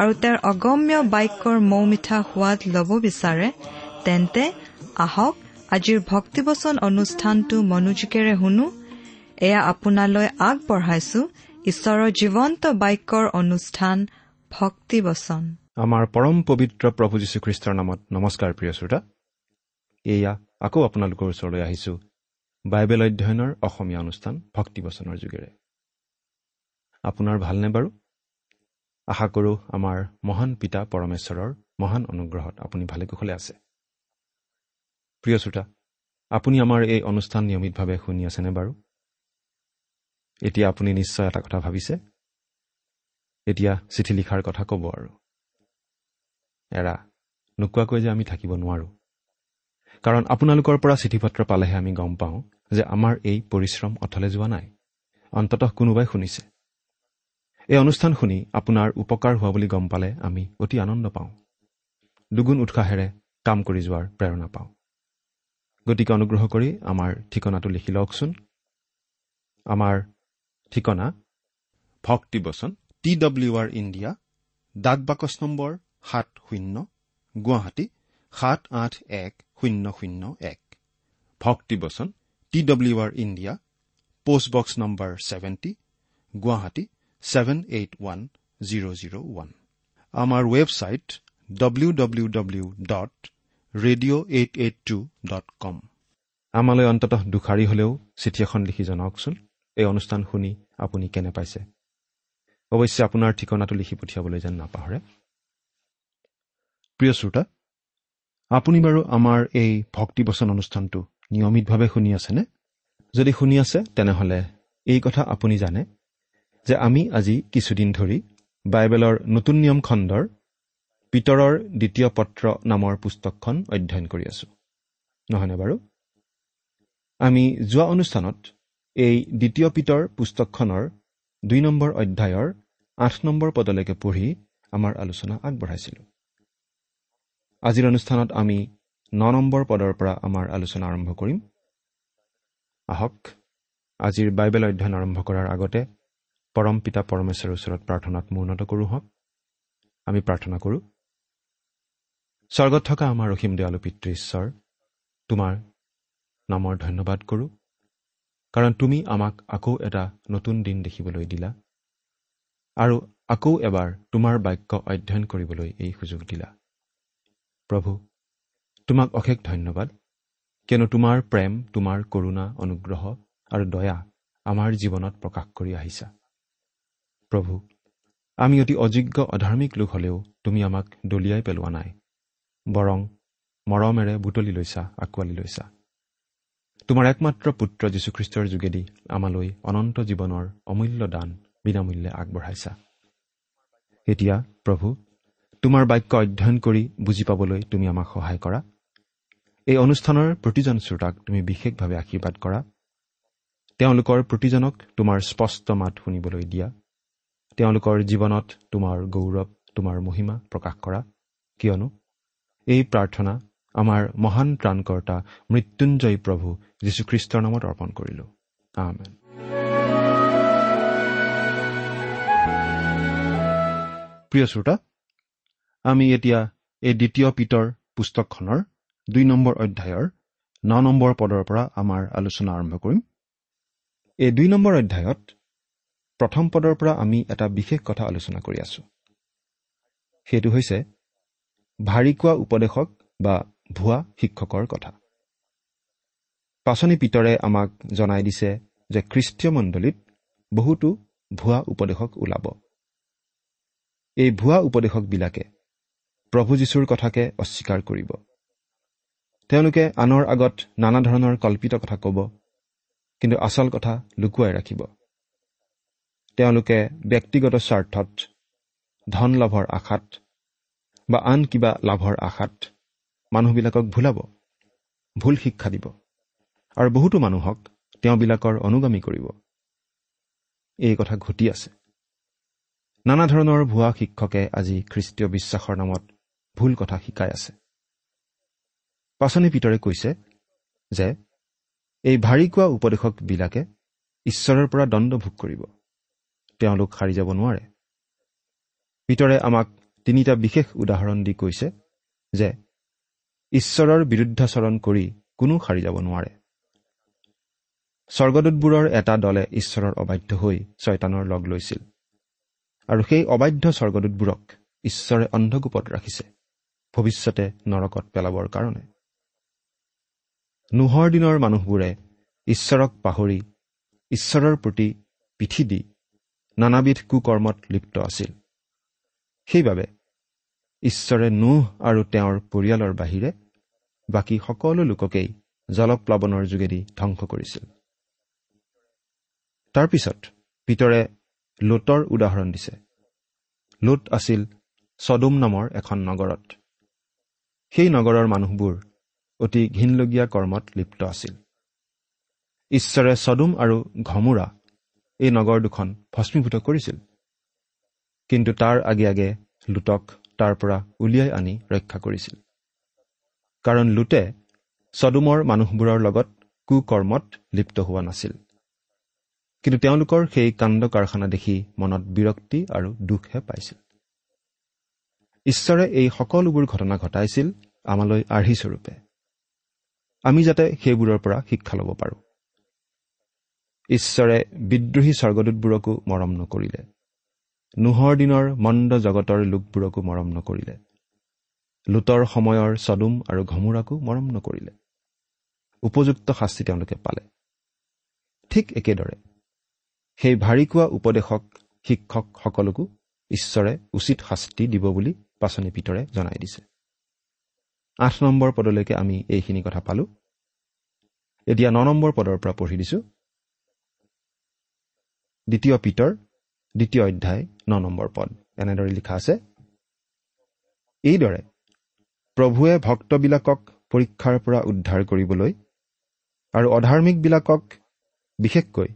আৰু তেওঁৰ অগম্য বাক্যৰ মৌ মিঠা সোৱাদ ল'ব বিচাৰে তেন্তে আহক আজিৰ ভক্তিবচন অনুষ্ঠানটো মনোযোগেৰে শুনো। এয়া আপোনালৈ আগবঢ়াইছো ঈশ্বৰৰ জীৱন্ত বাক্যৰ অনুষ্ঠান ভক্তিবচন। আমাৰ পৰম পবিত্ৰ প্ৰভু যীশুখ্ৰীষ্টৰ নামত নমস্কাৰ প্ৰিয় শ্ৰোতা। এয়া আকৌ আপোনালোকৰ ওচৰলৈ আহিছো বাইবেল অধ্যয়নৰ অসমীয়া অনুষ্ঠান ভক্তিবচনৰ যোগেৰে। আপোনাৰ ভালনে বাৰু? আশা কৰোঁ আমাৰ মহান পিতা পৰমেশ্বৰৰ মহান অনুগ্ৰহত আপুনি ভালে কুশলে আছে। প্ৰিয় শ্ৰোতা আপুনি আমাৰ এই অনুষ্ঠান নিয়মিতভাৱে শুনি আছেনে বাৰু? এতিয়া আপুনি নিশ্চয় এটা কথা ভাবিছে? এতিয়া চিঠি লিখাৰ কথা ক'ব আৰু। এৰা নোকোৱাকৈ যে আমি থাকিব নোৱাৰোঁ। কাৰণ আপোনালোকৰ পৰা চিঠি পত্ৰ পালেহে আমি গম পাওঁ যে আমাৰ এই পৰিশ্ৰম অথলে যোৱা নাই। অন্ততঃ কোনোবাই শুনিছে। এই অনুষ্ঠান শুনি আপোনাৰ উপকাৰ হোৱা বুলি গম পালে আমি অতি আনন্দ পাওঁ। দুগুণ উৎসাহেৰে কাম কৰি যোৱাৰ প্ৰেৰণা পাওঁ। গতিকে অনুগ্ৰহ কৰি আমাৰ ঠিকনাটো লিখি লওকচোন। আমাৰ ঠিকনা ভক্তিবচন টি ডব্লিউ আৰ ইণ্ডিয়া ডাক বাকচ নম্বৰ সাত শূন্য গুৱাহাটী সাত আঠ এক শূন্য শূন্য এক। ভক্তিবচন T W R India postbox number seventy Guwahati seven eight one zero' zero' one আমাৰ website W W W dot radio' eight eight two dot com আমালৈ অন্ততঃ দুষাৰি হলেও চিঠি এখন লিখি জনাওকচোন। এই অনুষ্ঠান শুনি আপুনি কেনে পাইছে? অৱশ্যে আপোনাৰ ঠিকনাটো লিখি পঠিয়াবলৈ যেন নাপাহৰে। প্ৰিয় শ্ৰোতা আপুনি বাৰু আমাৰ এই ভক্তিবচন অনুষ্ঠানটো নিয়মিতভাৱে শুনি আছেনে? যদি শুনি আছে তেনেহ'লে এই কথা আপুনি জানে। যে আমি আজি কিছুদিন ধৰি বাইবেলৰ নতুন নিয়ম খণ্ডৰ পিতৰৰ দ্বিতীয় পত্ৰ নামৰ পুস্তকখন অধ্যয়ন কৰি আছো। নহয়নে বাৰু? আমি যোৱা অনুষ্ঠানত এই দ্বিতীয় পিতৰ পুস্তকখনৰ দুই নম্বৰ অধ্যায়ৰ আঠ নম্বৰ পদলৈকে পঢ়ি আমাৰ আলোচনা আগবঢ়াইছিলোঁ। আজিৰ অনুষ্ঠানত আমি ন নম্বৰ পদৰ পৰা আমাৰ আলোচনা আৰম্ভ কৰিম। আহক আজিৰ বাইবেল অধ্যয়ন আৰম্ভ কৰাৰ আগতে পৰম পিতা পৰমেশ্বৰৰ ওচৰত প্ৰাৰ্থনাত মূৰ্ণত কৰোঁ হওক। আমি প্ৰাৰ্থনা কৰোঁ। স্বৰ্গত থকা আমাৰ অসীম দয়ালু পিতৃ ঈশ্বৰ তোমাৰ নামৰ ধন্যবাদ কৰোঁ। কাৰণ তুমি আমাক আকৌ এটা নতুন দিন দেখিবলৈ দিলা আৰু আকৌ এবাৰ তোমাৰ বাক্য অধ্যয়ন কৰিবলৈ এই সুযোগ দিলা। প্ৰভু তোমাক অশেষ ধন্যবাদ কিয়নো তোমাৰ প্ৰেম তোমাৰ কৰোণা অনুগ্ৰহ আৰু দয়া আমাৰ জীৱনত প্ৰকাশ কৰি আহিছা। প্ৰভু আমি অতি অযোগ্য অধাৰ্মিক লোক হলেও তুমি আমাক দলিয়াই পেলোৱা নাই। বৰং মৰমেৰে বুটলি লৈছা আঁকোৱালি লৈছা। তোমাৰ একমাত্ৰ পুত্ৰ যীশুখ্ৰীষ্টৰ যোগেদি আমালৈ অনন্ত জীৱনৰ অমূল্য দান বিনামূল্যে আগবঢ়াইছা। এতিয়া প্ৰভু তোমাৰ বাক্য অধ্যয়ন কৰি বুজি পাবলৈ তুমি আমাক সহায় কৰা। এই অনুষ্ঠানৰ প্ৰতিজন শ্ৰোতাক তুমি বিশেষভাৱে আশীৰ্বাদ কৰা। তেওঁলোকৰ প্ৰতিজনক তোমাৰ স্পষ্ট মাত শুনিবলৈ দিয়া। তেওঁলোকৰ জীৱনত তোমাৰ গৌৰৱ তোমাৰ মহিমা প্ৰকাশ কৰা। কিয়নো এই প্ৰাৰ্থনা আমাৰ মহান ত্ৰাণকৰ্তা মৃত্যুঞ্জয় প্ৰভু যীশুখ্ৰীষ্টৰ নামত অৰ্পণ কৰিলো। আমেন। প্ৰিয় শ্ৰোতা আমি এতিয়া এই দ্বিতীয় পিতৰ পুস্তকখনৰ দুই নম্বৰ অধ্যায়ৰ ন নম্বৰ পদৰ পৰা আমাৰ আলোচনা আৰম্ভ কৰিম। এই দুই নম্বৰ অধ্যায়ত প্ৰথম পদৰ পৰা আমি এটা বিশেষ কথা আলোচনা কৰি আছো। সেইটো হৈছে ভাৰী কোৱা উপদেশক বা ভুৱা শিক্ষকৰ কথা। পাচনি পিতৰে আমাক জনাই দিছে যে খ্ৰীষ্টীয় মণ্ডলীত বহুতো ভুৱা উপদেশক ওলাব। এই ভুৱা উপদেশকবিলাকে প্ৰভু যীশুৰ কথাকে অস্বীকাৰ কৰিব। তেওঁলোকে আনৰ আগত নানা ধৰণৰ কল্পিত কথা ক'ব কিন্তু আচল কথা লুকুৱাই ৰাখিব। তেওঁলোকে ব্যক্তিগত স্বাৰ্থত ধন লাভৰ আশাত বা আন কিবা লাভৰ আশাত মানুহবিলাকক ভুলাব ভুল শিক্ষা দিব আৰু বহুতো মানুহক তেওঁবিলাকৰ অনুগামী কৰিব। এই কথা ঘটি আছে। নানা ধৰণৰ ভুৱা শিক্ষকে আজি খ্ৰীষ্টীয় বিশ্বাসৰ নামত ভুল কথা শিকাই আছে। পাচনি পিতৰে কৈছে যে এই ভাৰী কোৱা উপদেশকবিলাকে ঈশ্বৰৰ পৰা দণ্ড ভোগ কৰিব। তেওঁলোক সাৰি যাব নোৱাৰে। পিতৰে আমাক তিনিটা বিশেষ উদাহৰণ দি কৈছে যে ঈশ্বৰৰ বিৰুদ্ধাচৰণ কৰি কোনো সাৰি যাব নোৱাৰে। স্বৰ্গদূতবোৰৰ এটা দলে ঈশ্বৰৰ অবাধ্য হৈ ছয়তানৰ লগ লৈছিল আৰু সেই অবাধ্য স্বৰ্গদূতবোৰক ঈশ্বৰে অন্ধগোপত ৰাখিছে ভৱিষ্যতে নৰকত পেলাবৰ কাৰণে। নোহৰ দিনৰ মানুহবোৰে ঈশ্বৰক পাহৰি ঈশ্বৰৰ প্ৰতি পিঠি দি নানাবিধ কুকৰ্মত লিপ্ত আছিল। সেইবাবে ঈশ্বৰে নোহ আৰু তেওঁৰ পৰিয়ালৰ বাহিৰে বাকী সকলো লোককেই জলপ্লাৱনৰ যোগেদি ধ্বংস কৰিছিল। তাৰপিছত পিতৰে লোটৰ উদাহৰণ দিছে। লোট আছিল ছডুম নামৰ এখন নগৰত। সেই নগৰৰ মানুহবোৰ অতি ঘীনলগীয়া কৰ্মত লিপ্ত আছিল। ঈশ্বৰে ছডুম আৰু ঘমুৰা এই নগৰ দুখন ভস্মীভূত কৰিছিল। কিন্তু তাৰ আগে আগে লোটক তাৰ পৰা উলিয়াই আনি ৰক্ষা কৰিছিল। কাৰণ লোটে ছডুমৰ মানুহবোৰৰ লগত কুকৰ্মত লিপ্ত হোৱা নাছিল। কিন্তু তেওঁলোকৰ সেই কাণ্ড কাৰখানা দেখি মনত বিৰক্তি আৰু দুখহে পাইছিল। ঈশ্বৰে এই সকলোবোৰ ঘটনা ঘটাইছিল আমালৈ আৰ্হিস্বৰূপে। আমি যাতে সেইবোৰৰ পৰা শিক্ষা ল'ব পাৰোঁ। ঈশ্বৰে বিদ্ৰোহী স্বৰ্গদূতবোৰকো মৰম নকৰিলে। নোহৰ দিনৰ মন্দ জগতৰ লোকবোৰকো মৰম নকৰিলে। লোটৰ সময়ৰ চদুম আৰু ঘমুৰাকো মৰম নকৰিলে। উপযুক্ত শাস্তি তেওঁলোকে পালে। ঠিক একেদৰে সেই ভাৰী কোৱা উপদেশক শিক্ষকসকলকো ঈশ্বৰে উচিত শাস্তি দিব বুলি পাচনি পিতৰে জনাই দিছে। আঠ নম্বৰ পদলৈকে আমি এইখিনি কথা পালো। এতিয়া ন নম্বৰ পদৰ পৰা পঢ়ি দিছো। দ্বিতীয় পিতৰ দ্বিতীয় অধ্যায় ন নম্বৰ পদ। এনেদৰে লিখা আছে। এইদৰে প্ৰভুৱে ভক্তবিলাকক পৰীক্ষাৰ পৰা উদ্ধাৰ কৰিবলৈ আৰু অধাৰ্মিকবিলাকক বিশেষকৈ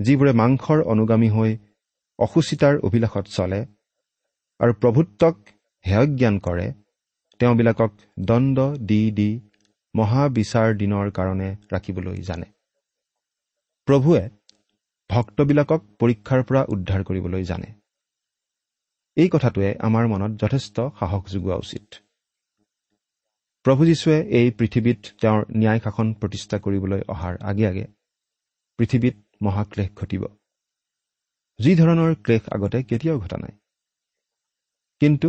যিবোৰে মাংসৰ অনুগামী হৈ অসুচিতাৰ অভিলাষত চলে আৰু প্ৰভুত্বক হেয়জ্ঞান কৰে তেওঁবিলাকক দণ্ড দি দি মহাবিচাৰ দিনৰ কাৰণে ৰাখিবলৈ জানে। প্ৰভুৱে ভক্তবিলাকক পৰীক্ষাৰ পৰা উদ্ধাৰ কৰিবলৈ জানে। এই কথাটোৱে আমাৰ মনত যথেষ্ট সাহস যোগোৱা উচিত। প্ৰভু যীশুৱে এই পৃথিৱীত তেওঁৰ ন্যায় শাসন প্ৰতিষ্ঠা কৰিবলৈ অহাৰ আগে আগে পৃথিৱীত মহাক্লেশ ঘটিব। যি ধৰণৰ ক্লেশ আগতে কেতিয়াও ঘটা নাই। কিন্তু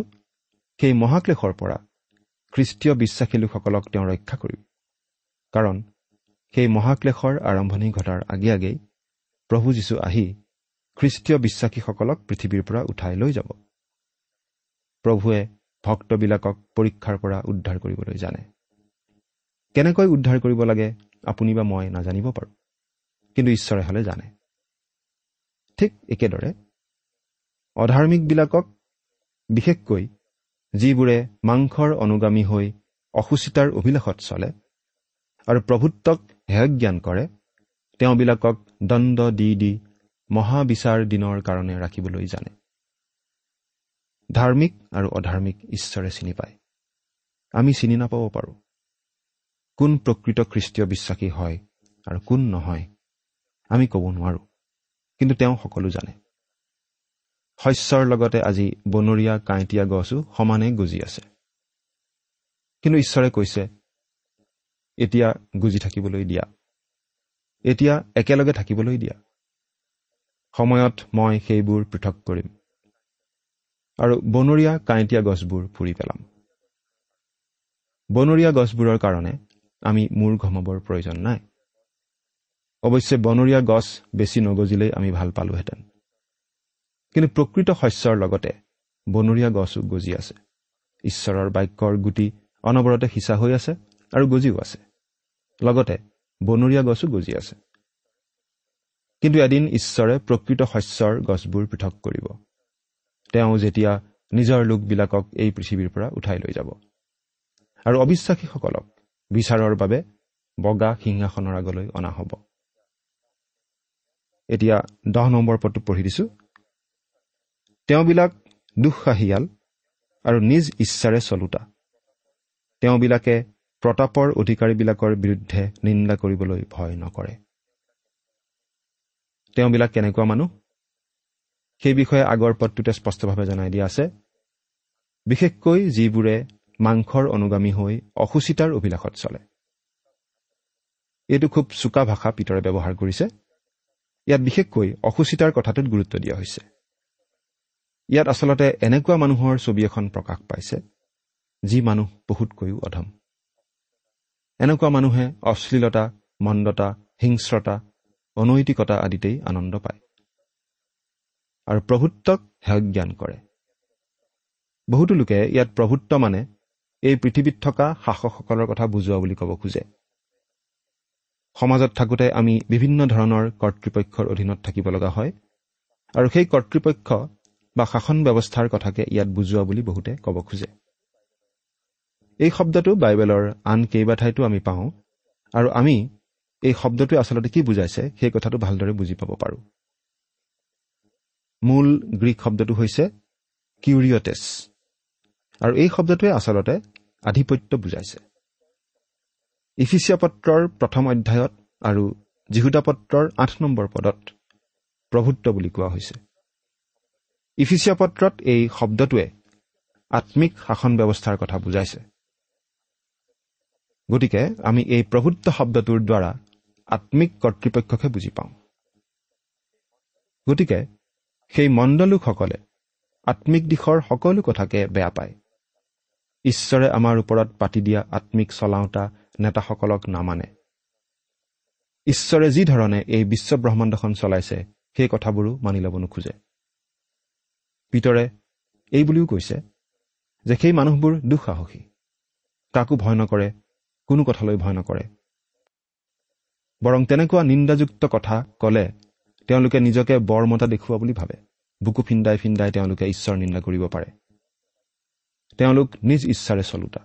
সেই মহাক্লেশৰ পৰা খ্ৰীষ্টীয় বিশ্বাসী লোকসকলক তেওঁ ৰক্ষা কৰিব। কাৰণ সেই মহাক্লেশৰ আৰম্ভণি ঘটাৰ আগে আগেই প্ৰভু যীশু আহি খ্ৰীষ্টীয় বিশ্বাসীসকলক পৃথিৱীৰ পৰা উঠাই লৈ যাব। প্ৰভুৱে ভক্তবিলাকক পৰীক্ষাৰ পৰা উদ্ধাৰ কৰিবলৈ জানে। কেনেকৈ উদ্ধাৰ কৰিব লাগে আপুনি বা মই নাজানিব পাৰোঁ কিন্তু ঈশ্বৰে হ'লে জানে। ঠিক একেদৰে অধাৰ্মিকবিলাকক বিশেষকৈ যিবোৰে মাংসৰ অনুগামী হৈ অসুচিতাৰ অভিলাষত চলে আৰু প্ৰভুত্বক হেয়জ্ঞান কৰে তেওঁবিলাকক দণ্ড দি দি মহাবিচাৰ দিনৰ কাৰণে ৰাখিবলৈ জানে। ধাৰ্মিক আৰু অধাৰ্মিক ঈশ্বৰে চিনি পায়। আমি চিনি নাপাব পাৰোঁ। কোন প্ৰকৃত খ্ৰীষ্টীয় বিশ্বাসী হয় আৰু কোন নহয় আমি ক'ব নোৱাৰোঁ কিন্তু তেওঁ সকলো জানে। শস্যৰ লগতে আজি বনৰীয়া কাঁইটীয়া গছো সমানে গুজি আছে। কিন্তু ঈশ্বৰে কৈছে এতিয়া গুজি থাকিবলৈ দিয়া এতিয়া একেলগে থাকিবলৈ দিয়া। সময়ত মই সেইবোৰ পৃথক কৰিম আৰু বনৰীয়া কাঁইটীয়া গছবোৰ পুৰি পেলাম। বনৰীয়া গছবোৰৰ কাৰণে আমি মূৰ ঘমাবৰ প্ৰয়োজন নাই। অৱশ্যে বনৰীয়া গছ বেছি নগজিলেই আমি ভাল পালোহেঁতেন। কিন্তু প্ৰকৃত শস্যৰ লগতে বনৰীয়া গছো গজি আছে। ঈশ্বৰৰ বাক্যৰ গুটি অনবৰতে সিঁচা হৈ আছে আৰু গজিও আছে। লগতে বনৰীয়া গছো গজি আছে। কিন্তু এদিন ঈশ্বৰে প্ৰকৃত শস্যৰ গছবোৰ পৃথক কৰিব। তেওঁ যেতিয়া নিজৰ লোকবিলাকক এই পৃথিৱীৰ পৰা উঠাই লৈ যাব। আৰু অবিশ্বাসীসকলক বিচাৰৰ বাবে বগা সিংহাসনৰ আগলৈ অনা হ'ব। এতিয়া দহ নম্বৰ পদটো পঢ়ি দিছো। তেওঁবিলাক দুঃসাহীয়াল আৰু নিজ ইচ্ছাৰে চলোতা। তেওঁবিলাকে প্ৰতাপৰ অধিকাৰীবিলাকৰ বিৰুদ্ধে নিন্দা কৰিবলৈ ভয় নকৰে। তেওঁবিলাক কেনেকুৱা মানুহ? সেই বিষয়ে আগৰ পদটোতে স্পষ্টভাৱে জনাই দিয়া আছে। বিশেষকৈ যিবোৰে মাংসৰ অনুগামী হৈ অসুচিতাৰ অভিলাষত চলে। এইটো খুব চোকা ভাষা পিতৰে ব্যৱহাৰ কৰিছে। ইয়াত বিশেষকৈ অসুচিতাৰ কথাটোত গুৰুত্ব দিয়া হৈছে। ইয়াত আচলতে এনেকুৱা মানুহৰ ছবি এখন প্ৰকাশ পাইছে যি মানুহ বহুতকৈও অধম। এনেকুৱা মানুহে অশ্লীলতা মন্দতা হিংস্ৰতা অনৈতিকতা আদিতেই আনন্দ পায়। আৰু প্ৰভুত্বক জ্ঞান কৰে। বহুতো লোকে ইয়াত প্ৰভুত্ব মানে এই পৃথিৱীত থকা শাসকসকলৰ কথা বুজোৱা বুলি ক'ব খোজে। সমাজত থাকোঁতে আমি বিভিন্ন ধৰণৰ কৰ্তৃপক্ষৰ অধীনত থাকিব লগা হয় আৰু সেই কৰ্তৃপক্ষ বা শাসন ব্যৱস্থাৰ কথাকে ইয়াত বুজোৱা বুলি বহুতে ক'ব খোজে। এই শব্দটো বাইবেলৰ আন কেইবা ঠাইতো আমি পাওঁ। আৰু আমি এই শব্দটোৱে আচলতে কি বুজাইছে সেই কথাটো ভালদৰে বুজি পাব পাৰোঁ। মূল গ্ৰীক শব্দটো হৈছে কিউৰিয়টেছ আৰু এই শব্দটোৱে আচলতে আধিপত্য বুজাইছে। ইফিচিয়া পত্ৰৰ প্ৰথম অধ্যায়ত আৰু জিহুদা পত্ৰৰ আঠ নম্বৰ পদত প্ৰভুত্ব বুলি কোৱা হৈছে। ইফিচিয়া পত্ৰত এই শব্দটোৱে আত্মিক শাসন ব্যৱস্থাৰ কথা বুজাইছে। গতিকে আমি এই প্ৰভুত্ব শব্দটোৰ দ্বাৰা আত্মিক কৰ্তৃপক্ষকে বুজি পাওঁ। গতিকে সেই মণ্ডলোকসকলে আত্মিক দিশৰ সকলো কথাকে বেয়া পায়। ঈশ্বৰে আমাৰ ওপৰত পাতি দিয়া আত্মিক চলাওঁতা নেতাসকলক নামানে। ঈশ্বৰে যি ধৰণে এই বিশ্বব্ৰহ্মাণ্ডখন চলাইছে সেই কথাবোৰো মানি ল'ব নোখোজে পিতৰে এই বুলিও কৈছে যে সেই মানুহবোৰ দুঃসাহসী। কাকো ভয় নকৰে কোনো কথালৈ ভয় নকৰে। বৰং তেনেকুৱা নিন্দাযুক্ত কথা ক'লে তেওঁলোকে নিজকে বৰমতা দেখুওৱা বুলি ভাবে। বুকু ফিন্দাই ফিন্দাই তেওঁলোকে ঈশ্বৰ নিন্দা কৰিব পাৰে। তেওঁলোক নিজ ইচ্ছাৰে চলোতা।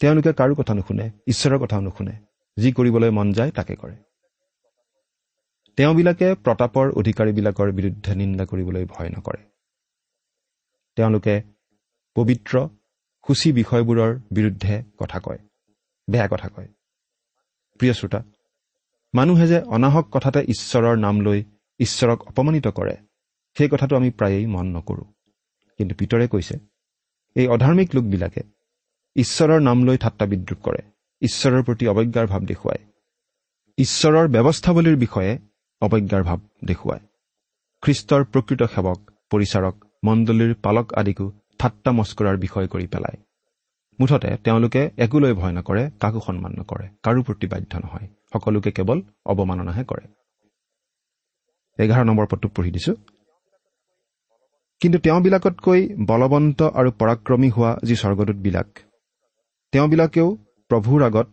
তেওঁলোকে কাৰো কথা নুশুনে ঈশ্বৰৰ কথাও নুশুনে। যি কৰিবলৈ মন যায় তাকে কৰে। তেওঁবিলাকে প্ৰতাপৰ অধিকাৰীবিলাকৰ বিৰুদ্ধে নিন্দা কৰিবলৈ ভয় নকৰে। তেওঁলোকে পবিত্ৰ সূচী বিষয়বোৰৰ বিৰুদ্ধে কথা কয়। বেয়া কথা কয়। প্ৰিয় শ্ৰোতা মানুহে যে অনাহক কথাতে ঈশ্বৰৰ নাম লৈ ঈশ্বৰক অপমানিত কৰে সেই কথাটো আমি প্ৰায়েই মন নকৰোঁ। কিন্তু পিতৰে কৈছে এই অধাৰ্মিক লোকবিলাকে ঈশ্বৰৰ নাম লৈ ঠাট্টা বিদ্ৰোপ কৰে ঈশ্বৰৰ প্ৰতি অৱজ্ঞাৰ ভাৱ দেখুৱায় ঈশ্বৰৰ ব্যৱস্থাৱলীৰ বিষয়ে অৱজ্ঞাৰ ভাৱ দেখুৱায়। খ্ৰীষ্টৰ প্ৰকৃত সেৱক পৰিচাৰক মণ্ডলীৰ পালক আদিকো ঠাট্টা মস্কৰাৰ বিষয় কৰি পেলায়। মুঠতে তেওঁলোকে একোলৈ ভয় নকৰে কাকো সন্মান নকৰে কাৰো প্ৰতি বাধ্য নহয়। সকলোকে কেৱল অৱমাননাহে কৰে। এঘাৰ নম্বৰ পদটো পঢ়ি দিছো। কিন্তু তেওঁবিলাকতকৈ বলৱন্ত আৰু পৰাক্ৰমী হোৱা যি স্বৰ্গদূতবিলাক তেওঁবিলাকেও প্ৰভুৰ আগত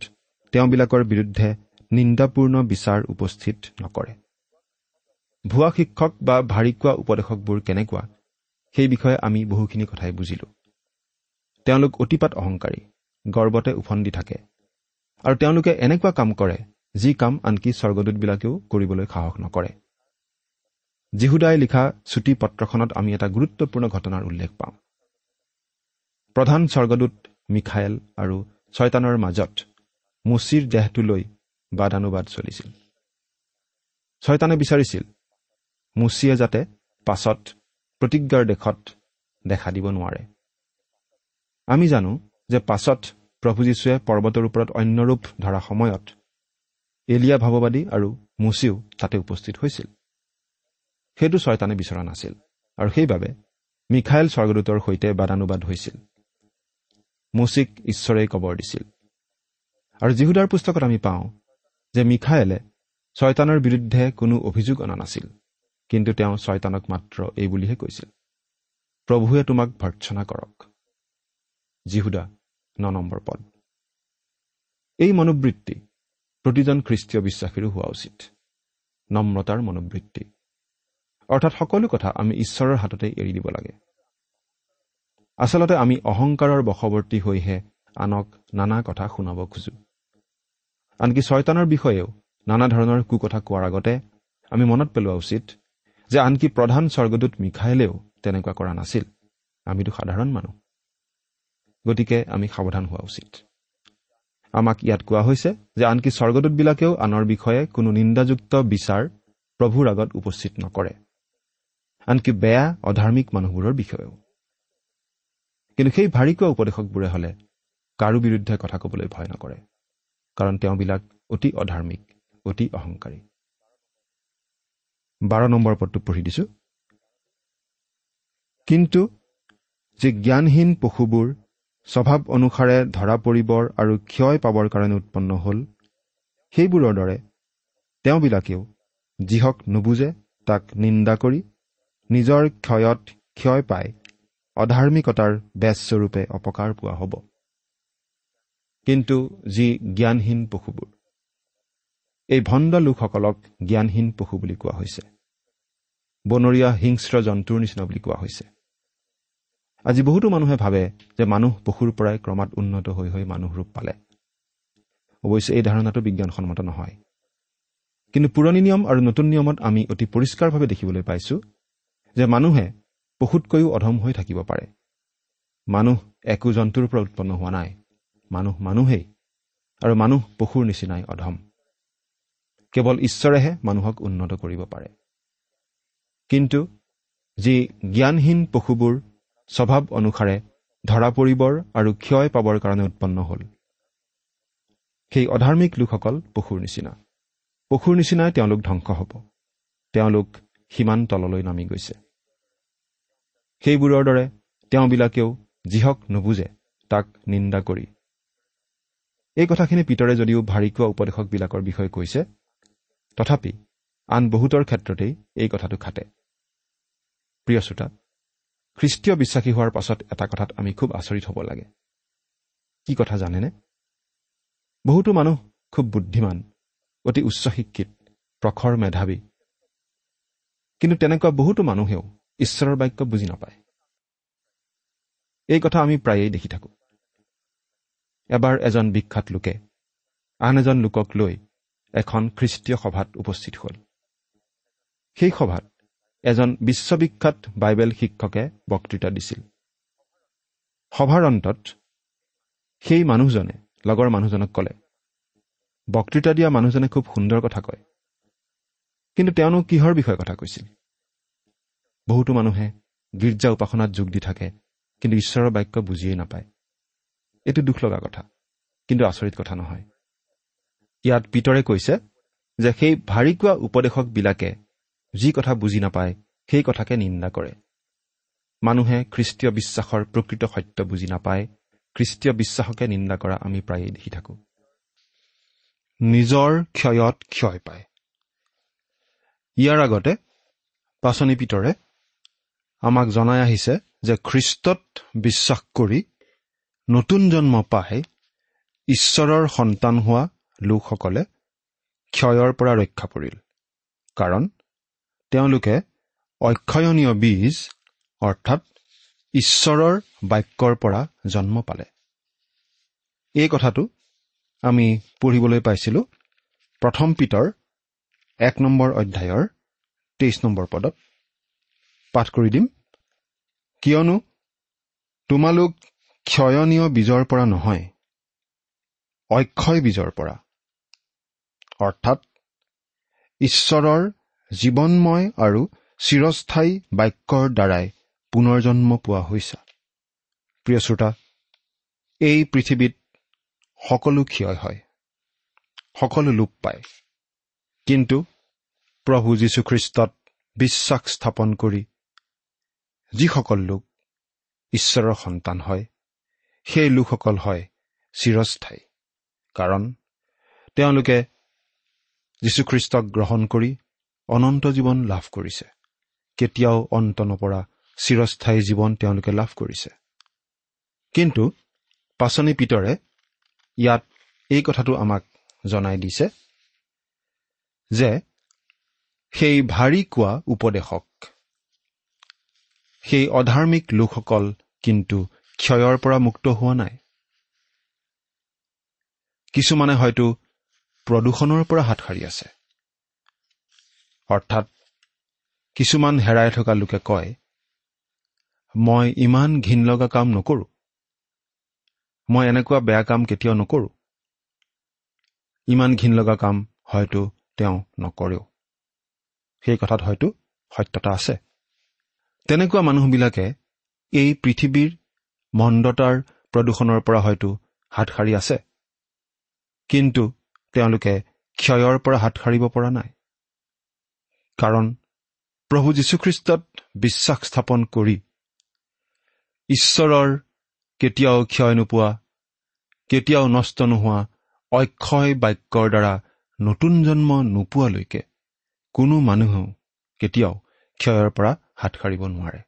তেওঁবিলাকৰ বিৰুদ্ধে নিন্দাপূৰ্ণ বিচাৰ উপস্থিত নকৰে। ভুৱা শিক্ষক বা ভাৰী কোৱা উপদেশকবোৰ কেনেকুৱা সেই বিষয়ে আমি বহুখিনি কথাই বুজিলো। তেওঁলোক অতিপাত অহংকাৰী গৰ্বতে উফন্দি থাকে। আৰু তেওঁলোকে এনেকুৱা কাম কৰে যি কাম আনকি স্বৰ্গদূতবিলাকেও কৰিবলৈ সাহস নকৰে। জিহুদাই লিখা চুটি পত্ৰখনত আমি এটা গুৰুত্বপূৰ্ণ ঘটনাৰ উল্লেখ পাওঁ। প্ৰধান স্বৰ্গদূত মিখাইল আৰু ছয়তানৰ মাজত মুচিৰ দেহটোলৈ বাদানুবাদ চলিছিল। ছয়তানে বিচাৰিছিল মুচিয়ে যাতে পাছত প্ৰতিজ্ঞাৰ দেশত দেখা দিব নোৱাৰে। আমি জানো যে পাছত প্ৰভু যীশুৱে পৰ্বতৰ ওপৰত অন্য ৰূপ ধৰা সময়ত এলিয়া ভাৱবাদী আৰু মুচিও তাতে উপস্থিত হৈছিল। সেইটো ছয়তানে বিচৰা নাছিল আৰু সেইবাবে মিখাইল স্বৰ্গদূতৰ সৈতে বাদানুবাদ হৈছিল। মুচিক ঈশ্বৰেই কবৰ দিছিল। আৰু যিহুদাৰ পুস্তকত আমি পাওঁ যে মিখাইলে ছয়তানৰ বিৰুদ্ধে কোনো অভিযোগ অনা নাছিল কিন্তু তেওঁ ছয়তানক মাত্ৰ এই বুলিহে কৈছিল প্ৰভুৱে তোমাক ভৰ্চনা কৰক। যিহুদা ন নম্বৰ পদ। এই মনোবৃত্তি প্ৰতিজন খ্ৰীষ্টীয় বিশ্বাসীৰো হোৱা উচিত। নম্ৰতাৰ মনোবৃত্তি। অৰ্থাৎ সকলো কথা আমি ঈশ্বৰৰ হাততে এৰি দিব লাগে। আচলতে আমি অহংকাৰৰ বশৱৰ্তী হৈহে আনক নানা কথা শুনাব খোজো। আনকি ছয়তানৰ বিষয়েও নানা ধৰণৰ কুকথা কোৱাৰ আগতে আমি মনত পেলোৱা উচিত যে আনকি প্ৰধান স্বৰ্গদূত মিখাইলেও তেনেকুৱা কৰা নাছিল। আমিতো সাধাৰণ মানুহ। গতিকে আমি সাৱধান হোৱা উচিত। আমাক ইয়াত কোৱা হৈছে যে আনকি স্বৰ্গদূতবিলাকেও আনৰ বিষয়ে কোনো নিন্দাযুক্ত বিচাৰ প্ৰভুৰ আগত উপস্থিত নকৰে। আনকি বেয়া অধাৰ্মিক মানুহবোৰৰ বিষয়েও। কিন্তু সেই ভাৰী কোৱা উপদেশকবোৰে হ'লে কাৰো বিৰুদ্ধে কথা ক'বলৈ ভয় নকৰে কাৰণ তেওঁবিলাক অতি অধাৰ্মিক অতি অহংকাৰী। বাৰ নম্বৰ পদটো পঢ়ি দিছো। কিন্তু যি জ্ঞানহীন পশুবোৰ স্বভাৱ অনুসাৰে ধৰা পৰিবৰ আৰু ক্ষয় পাবৰ কাৰণে উৎপন্ন হ'ল। সেইবোৰৰ দৰে তেওঁবিলাকেও যিহক নুবুজে তাক নিন্দা কৰি নিজৰ ক্ষয়ত ক্ষয় পাই অধাৰ্মিকতাৰ বেজস্বৰূপে অপকাৰ পোৱা হ'ব। কিন্তু যি জ্ঞানহীন পশুবোৰ এই ভণ্ড লোকসকলক জ্ঞানহীন পশু বুলি কোৱা হৈছে। বনৰীয়া হিংস্ৰ জন্তুৰ নিচিনা বুলি কোৱা হৈছে। আজি বহুতো মানুহে ভাবে যে মানুহ পশুৰ পৰাই ক্ৰমাৎ উন্নত হৈ হৈ মানুহ ৰূপ পালে। অৱশ্যে এই ধাৰণাটো বিজ্ঞানসন্মত নহয়। কিন্তু পুৰণি নিয়ম আৰু নতুন নিয়মত আমি অতি পৰিষ্কাৰভাৱে দেখিবলৈ পাইছো যে মানুহে পশুতকৈও অধম হৈ থাকিব পাৰে। মানুহ একো জন্তুৰ পৰা উৎপন্ন হোৱা নাই। মানুহ মানুহেই আৰু মানুহ পশুৰ নিচিনাই অধম। কেৱল ঈশ্বৰেহে মানুহক উন্নত কৰিব পাৰে। কিন্তু যি জ্ঞানহীন পশুবোৰ স্বভাৱ অনুসাৰে ধৰা পৰিবৰ আৰু ক্ষয় পাবৰ কাৰণে উৎপন্ন হ'ল। সেই অধাৰ্মিক লোকসকল পশুৰ নিচিনা। পশুৰ নিচিনাই তেওঁলোক ধ্বংস হ'ব। তেওঁলোক সিমান তললৈ নামি গৈছে। সেইবোৰৰ দৰে তেওঁবিলাকেও যিহক নুবুজে তাক নিন্দা কৰি। এই কথাখিনি পিতৰে যদিও ভাৰীকুৱা উপদেশকবিলাকৰ বিষয়ে কৈছে তথাপি আন বহুতৰ ক্ষেত্ৰতেই এই কথাটো খাটে। প্ৰিয় শ্ৰোতা খ্ৰীষ্টীয় বিশ্বাসী হোৱাৰ পাছত এটা কথাত আমি খুব আচৰিত হ'ব লাগে। কি কথা জানেনে? বহুতো মানুহ খুব বুদ্ধিমান অতি উচ্চ শিক্ষিত প্ৰখৰ মেধাৱী। কিন্তু তেনেকুৱা বহুতো মানুহেও ঈশ্বৰৰ বাক্য বুজি নাপায়। এই কথা আমি প্ৰায়েই দেখি থাকোঁ। এবাৰ এজন বিখ্যাত লোকে আন এজন লোকক লৈ এখন খ্ৰীষ্টীয় সভাত উপস্থিত হ'ল। সেই সভাত এজন বিশ্ববিখ্যাত বাইবেল শিক্ষকে বক্তৃতা দিছিল। সভাৰ অন্তত সেই মানুহজনে লগৰ মানুহজনক ক'লে বক্তৃতা দিয়া মানুহজনে খুব সুন্দৰ কথা কয়। কিন্তু তেওঁনো কিহৰ বিষয়ে কথা কৈছিল? বহুতো মানুহে গীৰ্জা উপাসনাত যোগ দি থাকে কিন্তু ঈশ্বৰৰ বাক্য বুজিয়েই নাপায়। এইটো দুখ লগা কথা কিন্তু আচৰিত কথা নহয়। ইয়াত পিতৰে কৈছে যে সেই ভাৰী কোৱা উপদেশকবিলাকে যি কথা বুজি নাপায় সেই কথাকে নিন্দা কৰে। মানুহে খ্ৰীষ্টীয় বিশ্বাসৰ প্ৰকৃত সত্য বুজি নাপায় খ্ৰীষ্টীয় বিশ্বাসকে নিন্দা কৰা আমি প্ৰায়েই দেখি থাকোঁ। নিজৰ ক্ষয়ত ক্ষয় পায়। ইয়াৰ আগতে পাচনি পিতৰে আমাক জনাই আহিছে যে খ্ৰীষ্টত বিশ্বাস কৰি নতুন জন্ম পাই ঈশ্বৰৰ সন্তান হোৱা লোকসকলে ক্ষয়ৰ পৰা ৰক্ষা পৰিল। কাৰণ তেওঁলোকে অক্ষয়নীয় বীজ অৰ্থাৎ ঈশ্বৰৰ বাক্যৰ পৰা জন্ম পালে। এই কথাটো আমি পঢ়িবলৈ পাইছিলোঁ প্ৰথম পিতৰ এক নম্বৰ অধ্যায়ৰ তেইছ নম্বৰ পদত। পাঠ কৰি দিম। কিয়নো তোমালোক ক্ষয়নীয় বীজৰ পৰা নহয় অক্ষয় বীজৰ পৰা। অৰ্থাৎ ঈশ্বৰৰ জীৱনময় আৰু চিৰস্থায়ী বাক্যৰ দ্বাৰাই পুনৰ জন্ম পোৱা হৈছা। প্ৰিয় শ্ৰোতা এই পৃথিৱীত সকলো ক্ষয় হয় সকলো লোপ পায়। কিন্তু প্ৰভু যীশুখ্ৰীষ্টত বিশ্বাস স্থাপন কৰি যিসকল লোক ঈশ্বৰৰ সন্তান হয় সেই লোকসকল হয় চিৰস্থায়ী। কাৰণ তেওঁলোকে যীশুখ্ৰীষ্টক গ্ৰহণ কৰি অনন্ত জীৱন লাভ কৰিছে। কেতিয়াও অন্ত নপৰা চিৰস্থায়ী জীৱন তেওঁলোকে লাভ কৰিছে। কিন্তু পাচনি পিতৰে ইয়াত এই কথাটো আমাক জনাই দিছে যে সেই ভাৰী কোৱা উপদেশক সেই অধাৰ্মিক লোকসকল কিন্তু ক্ষয়ৰ পৰা মুক্ত হোৱা নাই। কিছুমানে হয়তো প্ৰদূষণৰ পৰা হাত সাৰি আছে। অৰ্থাৎ কিছুমান হেৰাই থকা লোকে কয় মই ইমান ঘিন লগা কাম নকৰোঁ। মই এনেকুৱা বেয়া কাম কেতিয়াও নকৰোঁ। ইমান ঘিন লগা কাম হয়তো তেওঁ নকৰেও। সেই কথাত হয়তো সত্যতা আছে। তেনেকুৱা মানুহবিলাকে এই পৃথিৱীৰ মন্দতাৰ প্ৰদূষণৰ পৰা হয়তো হাত সাৰি আছে। কিন্তু তেওঁলোকে ক্ষয়ৰ পৰা হাত সাৰিব পৰা নাই। কাৰণ প্ৰভু যীশুখ্ৰীষ্টত বিশ্বাস স্থাপন কৰি ঈশ্বৰৰ কেতিয়াও ক্ষয় নোপোৱা কেতিয়াও নষ্ট নোহোৱা অক্ষয় বাক্যৰ দ্বাৰা নতুন জন্ম নোপোৱালৈকে কোনো মানুহেও কেতিয়াও ক্ষয়ৰ পৰা হাত সাৰিব নোৱাৰে।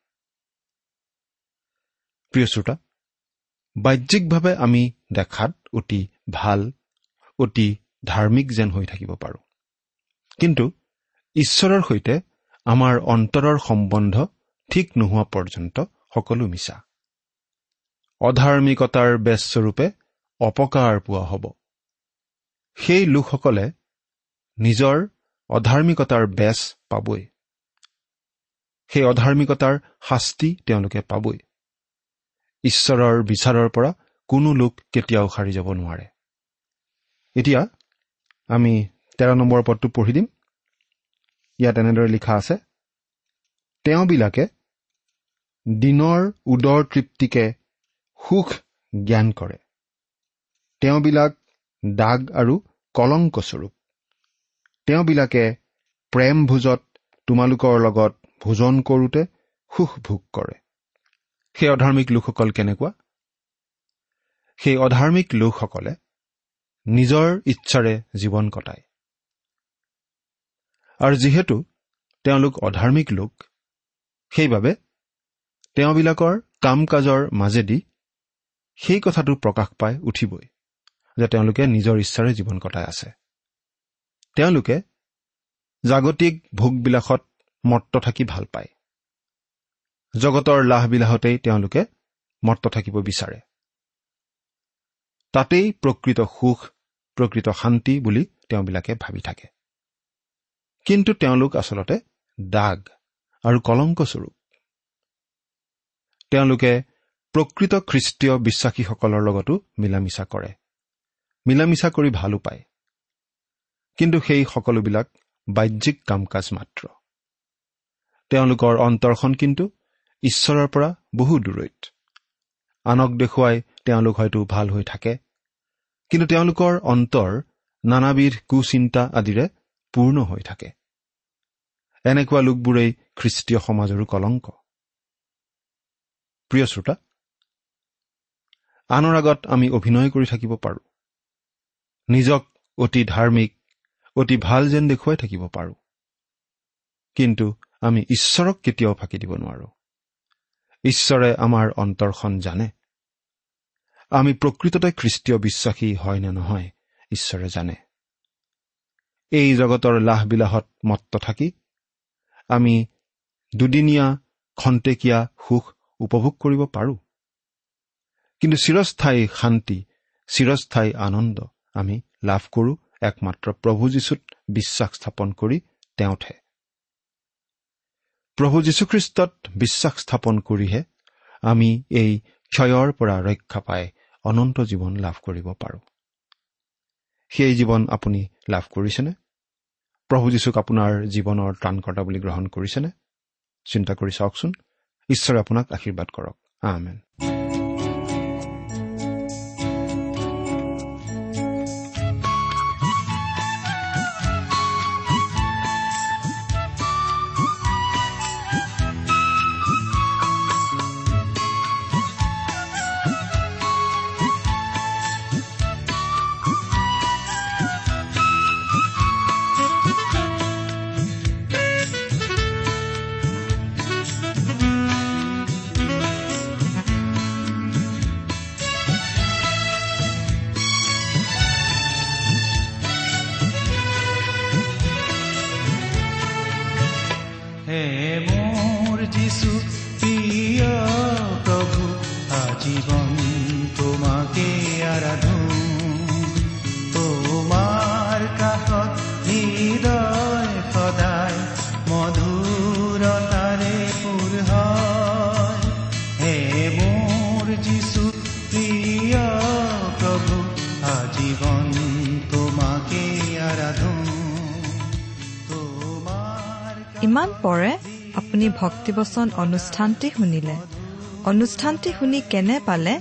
প্ৰিয় শ্ৰোতা বাহ্যিকভাৱে আমি দেখাত অতি ভাল অতি ধাৰ্মিক যেন হৈ থাকিব পাৰোঁ। কিন্তু ঈশ্বৰৰ সৈতে আমাৰ অন্তৰৰ সম্বন্ধ ঠিক নোহোৱা পৰ্যন্ত সকলো মিছা। অধাৰ্মিকতাৰ বেজস্বৰূপে অপকাৰ পোৱা হ'ব। সেই লোকসকলে নিজৰ অধাৰ্মিকতাৰ বেচ পাবই। সেই অধাৰ্মিকতাৰ শাস্তি তেওঁলোকে পাবই। ঈশ্বৰৰ বিচাৰৰ পৰা কোনো লোক কেতিয়াও সাৰি যাব নোৱাৰে। এতিয়া আমি তেৰ নম্বৰ পদটো পঢ়ি দিম। ইয়াত এনেদৰে লিখা আছে তেওঁবিলাকে দিনৰ উদৰ তৃপ্তিকে সুখ জ্ঞান কৰে। তেওঁবিলাক দাগ আৰু কলংকস্বৰূপ তেওঁবিলাকে প্ৰেম ভোজত তোমালোকৰ লগত ভোজন কৰোঁতে সুখ ভোগ কৰে। সেই অধাৰ্মিক লোকসকল কেনেকুৱা? সেই অধাৰ্মিক লোকসকলে নিজৰ ইচ্ছাৰে জীৱন কটায়। আৰু যিহেতু তেওঁলোক অধাৰ্মিক লোক সেইবাবে তেওঁবিলাকৰ কাম কাজৰ মাজেদি সেই কথাটো প্ৰকাশ পাই উঠিবই যে তেওঁলোকে নিজৰ ইচ্ছাৰে জীৱন কটাই আছে। তেওঁলোকে জাগতিক ভোগবিলাসত মত্ত থাকি ভাল পায়। জগতৰ লাহবিলাহতেই তেওঁলোকে মত্ত থাকিব বিচাৰে। তাতেই প্ৰকৃত সুখ প্ৰকৃত শান্তি বুলি তেওঁবিলাকে ভাবি থাকে। কিন্তু তেওঁলোক আচলতে দাগ আৰু কলংকস্বৰূপ তেওঁলোকে প্ৰকৃত খ্ৰীষ্টীয় বিশ্বাসীসকলৰ লগতো মিলা মিছা কৰে। মিলা মিছা কৰি ভালো পায়। কিন্তু সেই সকলোবিলাক বাহ্যিক কাম কাজ মাত্ৰ। তেওঁলোকৰ অন্তৰখন কিন্তু ঈশ্বৰৰ পৰা বহু দূৰৈত। আনক দেখুৱাই তেওঁলোক হয়তো ভাল হৈ থাকে। কিন্তু তেওঁলোকৰ অন্তৰ নানাবিধ কুচিন্তা আদিৰে পূৰ্ণ হৈ থাকে। এনেকুৱা লোকবোৰেই খ্ৰীষ্টীয় সমাজৰো কলংক। প্ৰিয় শ্ৰোতা আনৰ আগত আমি অভিনয় কৰি থাকিব পাৰোঁ। নিজক অতি ধাৰ্মিক অতি ভাল যেন দেখুৱাই থাকিব পাৰোঁ। কিন্তু আমি ঈশ্বৰক কেতিয়াও ফাঁকি দিব নোৱাৰোঁ। ঈশ্বৰে আমাৰ অন্তৰখন জানে। আমি প্ৰকৃততে খ্ৰীষ্টীয় বিশ্বাসী হয় নে নহয় ঈশ্বৰে জানে। এই জগতৰ লাহবিলাহত মত্ত থাকি আমি দুদিনীয়া খন্তেকীয়া সুখ উপভোগ কৰিব পাৰোঁ। কিন্তু চিৰস্থায়ী শান্তি চিৰস্থায়ী আনন্দ আমি লাভ কৰোঁ একমাত্ৰ প্ৰভু যীশুত বিশ্বাস স্থাপন কৰি তেওঁতহে। প্ৰভু যীশুখ্ৰীষ্টত বিশ্বাস স্থাপন কৰিহে আমি এই ক্ষয়ৰ পৰা ৰক্ষা পাই অনন্ত জীৱন লাভ কৰিব পাৰোঁ। সেই জীৱন আপুনি লাভ কৰিছেনে? প্ৰভু যীশুক আপোনাৰ জীৱনৰ ত্ৰাণকৰ্তা বুলি গ্ৰহণ কৰিছেনে? চিন্তা কৰি চাওকচোন। ঈশ্বৰে আপোনাক আশীৰ্বাদ কৰক। আমেন। ইমান পৰে আপুনি ভক্তিবচন অনুষ্ঠানটি শুনিলে। অনুষ্ঠানটি শুনি কেনে পালে?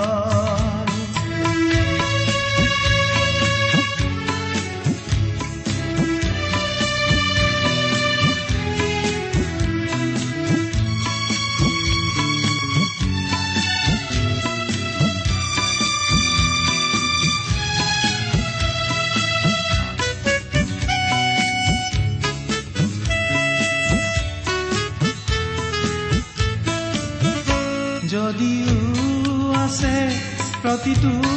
প্ৰতিটো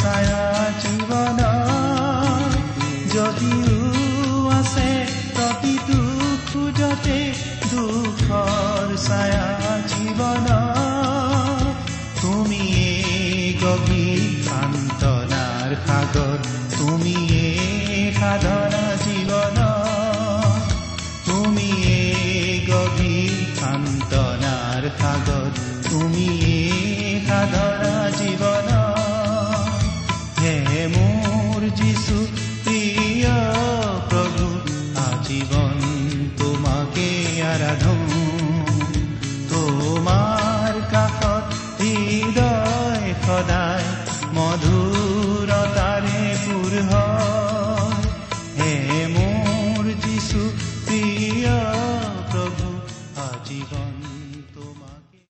ছায়া জীৱন। যদিও আছে প্ৰতিটো খোজতে দুখৰ ছায়া জীৱন। তুমিয়ে গভীৰ সান্তনাৰ সাগৰ। তুমিয়ে সাধনা জীৱন। তুমিয়ে গভীৰ সান্তনাৰ সাগৰ। তুমিয়ে সাধনা